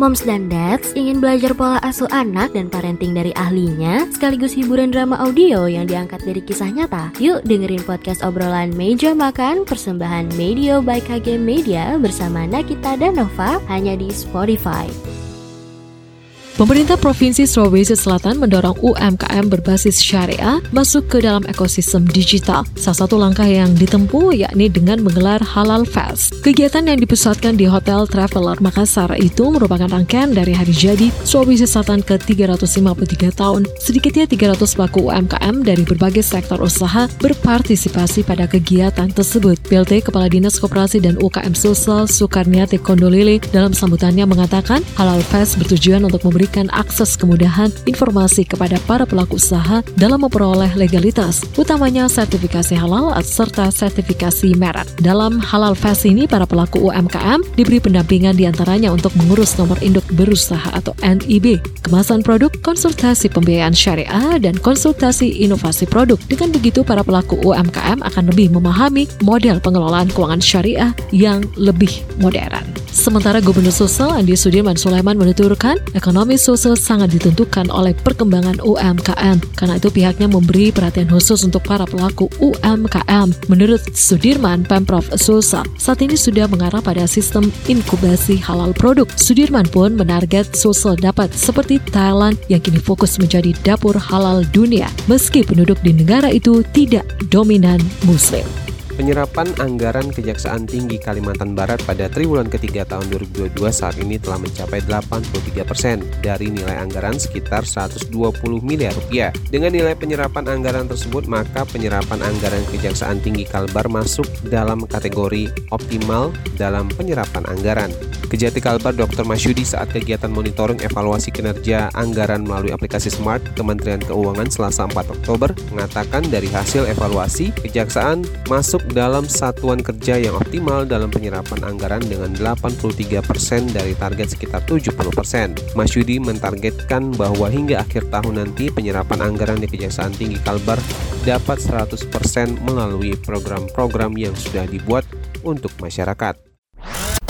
Moms dan Dads ingin belajar pola asuh anak dan parenting dari ahlinya, sekaligus hiburan drama audio yang diangkat dari kisah nyata. Yuk dengerin podcast obrolan Meja Makan persembahan Media by KG Media bersama Nakita dan Nova hanya di Spotify. Pemerintah Provinsi Sulawesi Selatan mendorong UMKM berbasis syariah masuk ke dalam ekosistem digital. Salah satu langkah yang ditempuh yakni dengan menggelar Halal Fest. Kegiatan yang dipusatkan di Hotel Traveler Makassar itu merupakan rangkaian dari hari jadi Sulawesi Selatan ke-353 tahun. Sedikitnya 300 pelaku UMKM dari berbagai sektor usaha berpartisipasi pada kegiatan tersebut. PLT Kepala Dinas Koperasi dan UKM Sulsel Soekarniati Kondolile dalam sambutannya mengatakan Halal Fest bertujuan untuk memberi memberikan akses kemudahan informasi kepada para pelaku usaha dalam memperoleh legalitas, utamanya sertifikasi halal serta sertifikasi merek. Dalam Halal Fest ini, para pelaku UMKM diberi pendampingan di antaranya untuk mengurus nomor induk berusaha atau NIB, kemasan produk, konsultasi pembiayaan syariah, dan konsultasi inovasi produk. Dengan begitu, para pelaku UMKM akan lebih memahami model pengelolaan keuangan syariah yang lebih modern. Sementara Gubernur Sulsel Andi Sudirman Sulaiman menuturkan, ekonomi Sulsel sangat ditentukan oleh perkembangan UMKM. Karena itu pihaknya memberi perhatian khusus untuk para pelaku UMKM. Menurut Sudirman, Pemprov Sulsel saat ini sudah mengarah pada sistem inkubasi halal produk. Sudirman pun menarget Sulsel dapat seperti Thailand yang kini fokus menjadi dapur halal dunia, meski penduduk di negara itu tidak dominan Muslim. Penyerapan anggaran Kejaksaan Tinggi Kalimantan Barat pada triwulan ketiga tahun 2022 saat ini telah mencapai 83 persen dari nilai anggaran sekitar 120 miliar rupiah. Dengan nilai penyerapan anggaran tersebut, maka penyerapan anggaran Kejaksaan Tinggi Kalbar masuk dalam kategori optimal dalam penyerapan anggaran. Kejati Kalbar Dr. Masyudi saat kegiatan monitoring evaluasi kinerja anggaran melalui aplikasi Smart Kementerian Keuangan Selasa 4 Oktober mengatakan dari hasil evaluasi, Kejaksaan masuk dalam satuan kerja yang optimal dalam penyerapan anggaran dengan 83% dari target sekitar 70%. Mas Yudi mentargetkan bahwa hingga akhir tahun nanti penyerapan anggaran di Kejaksaan Tinggi Kalbar dapat 100% melalui program-program yang sudah dibuat untuk masyarakat.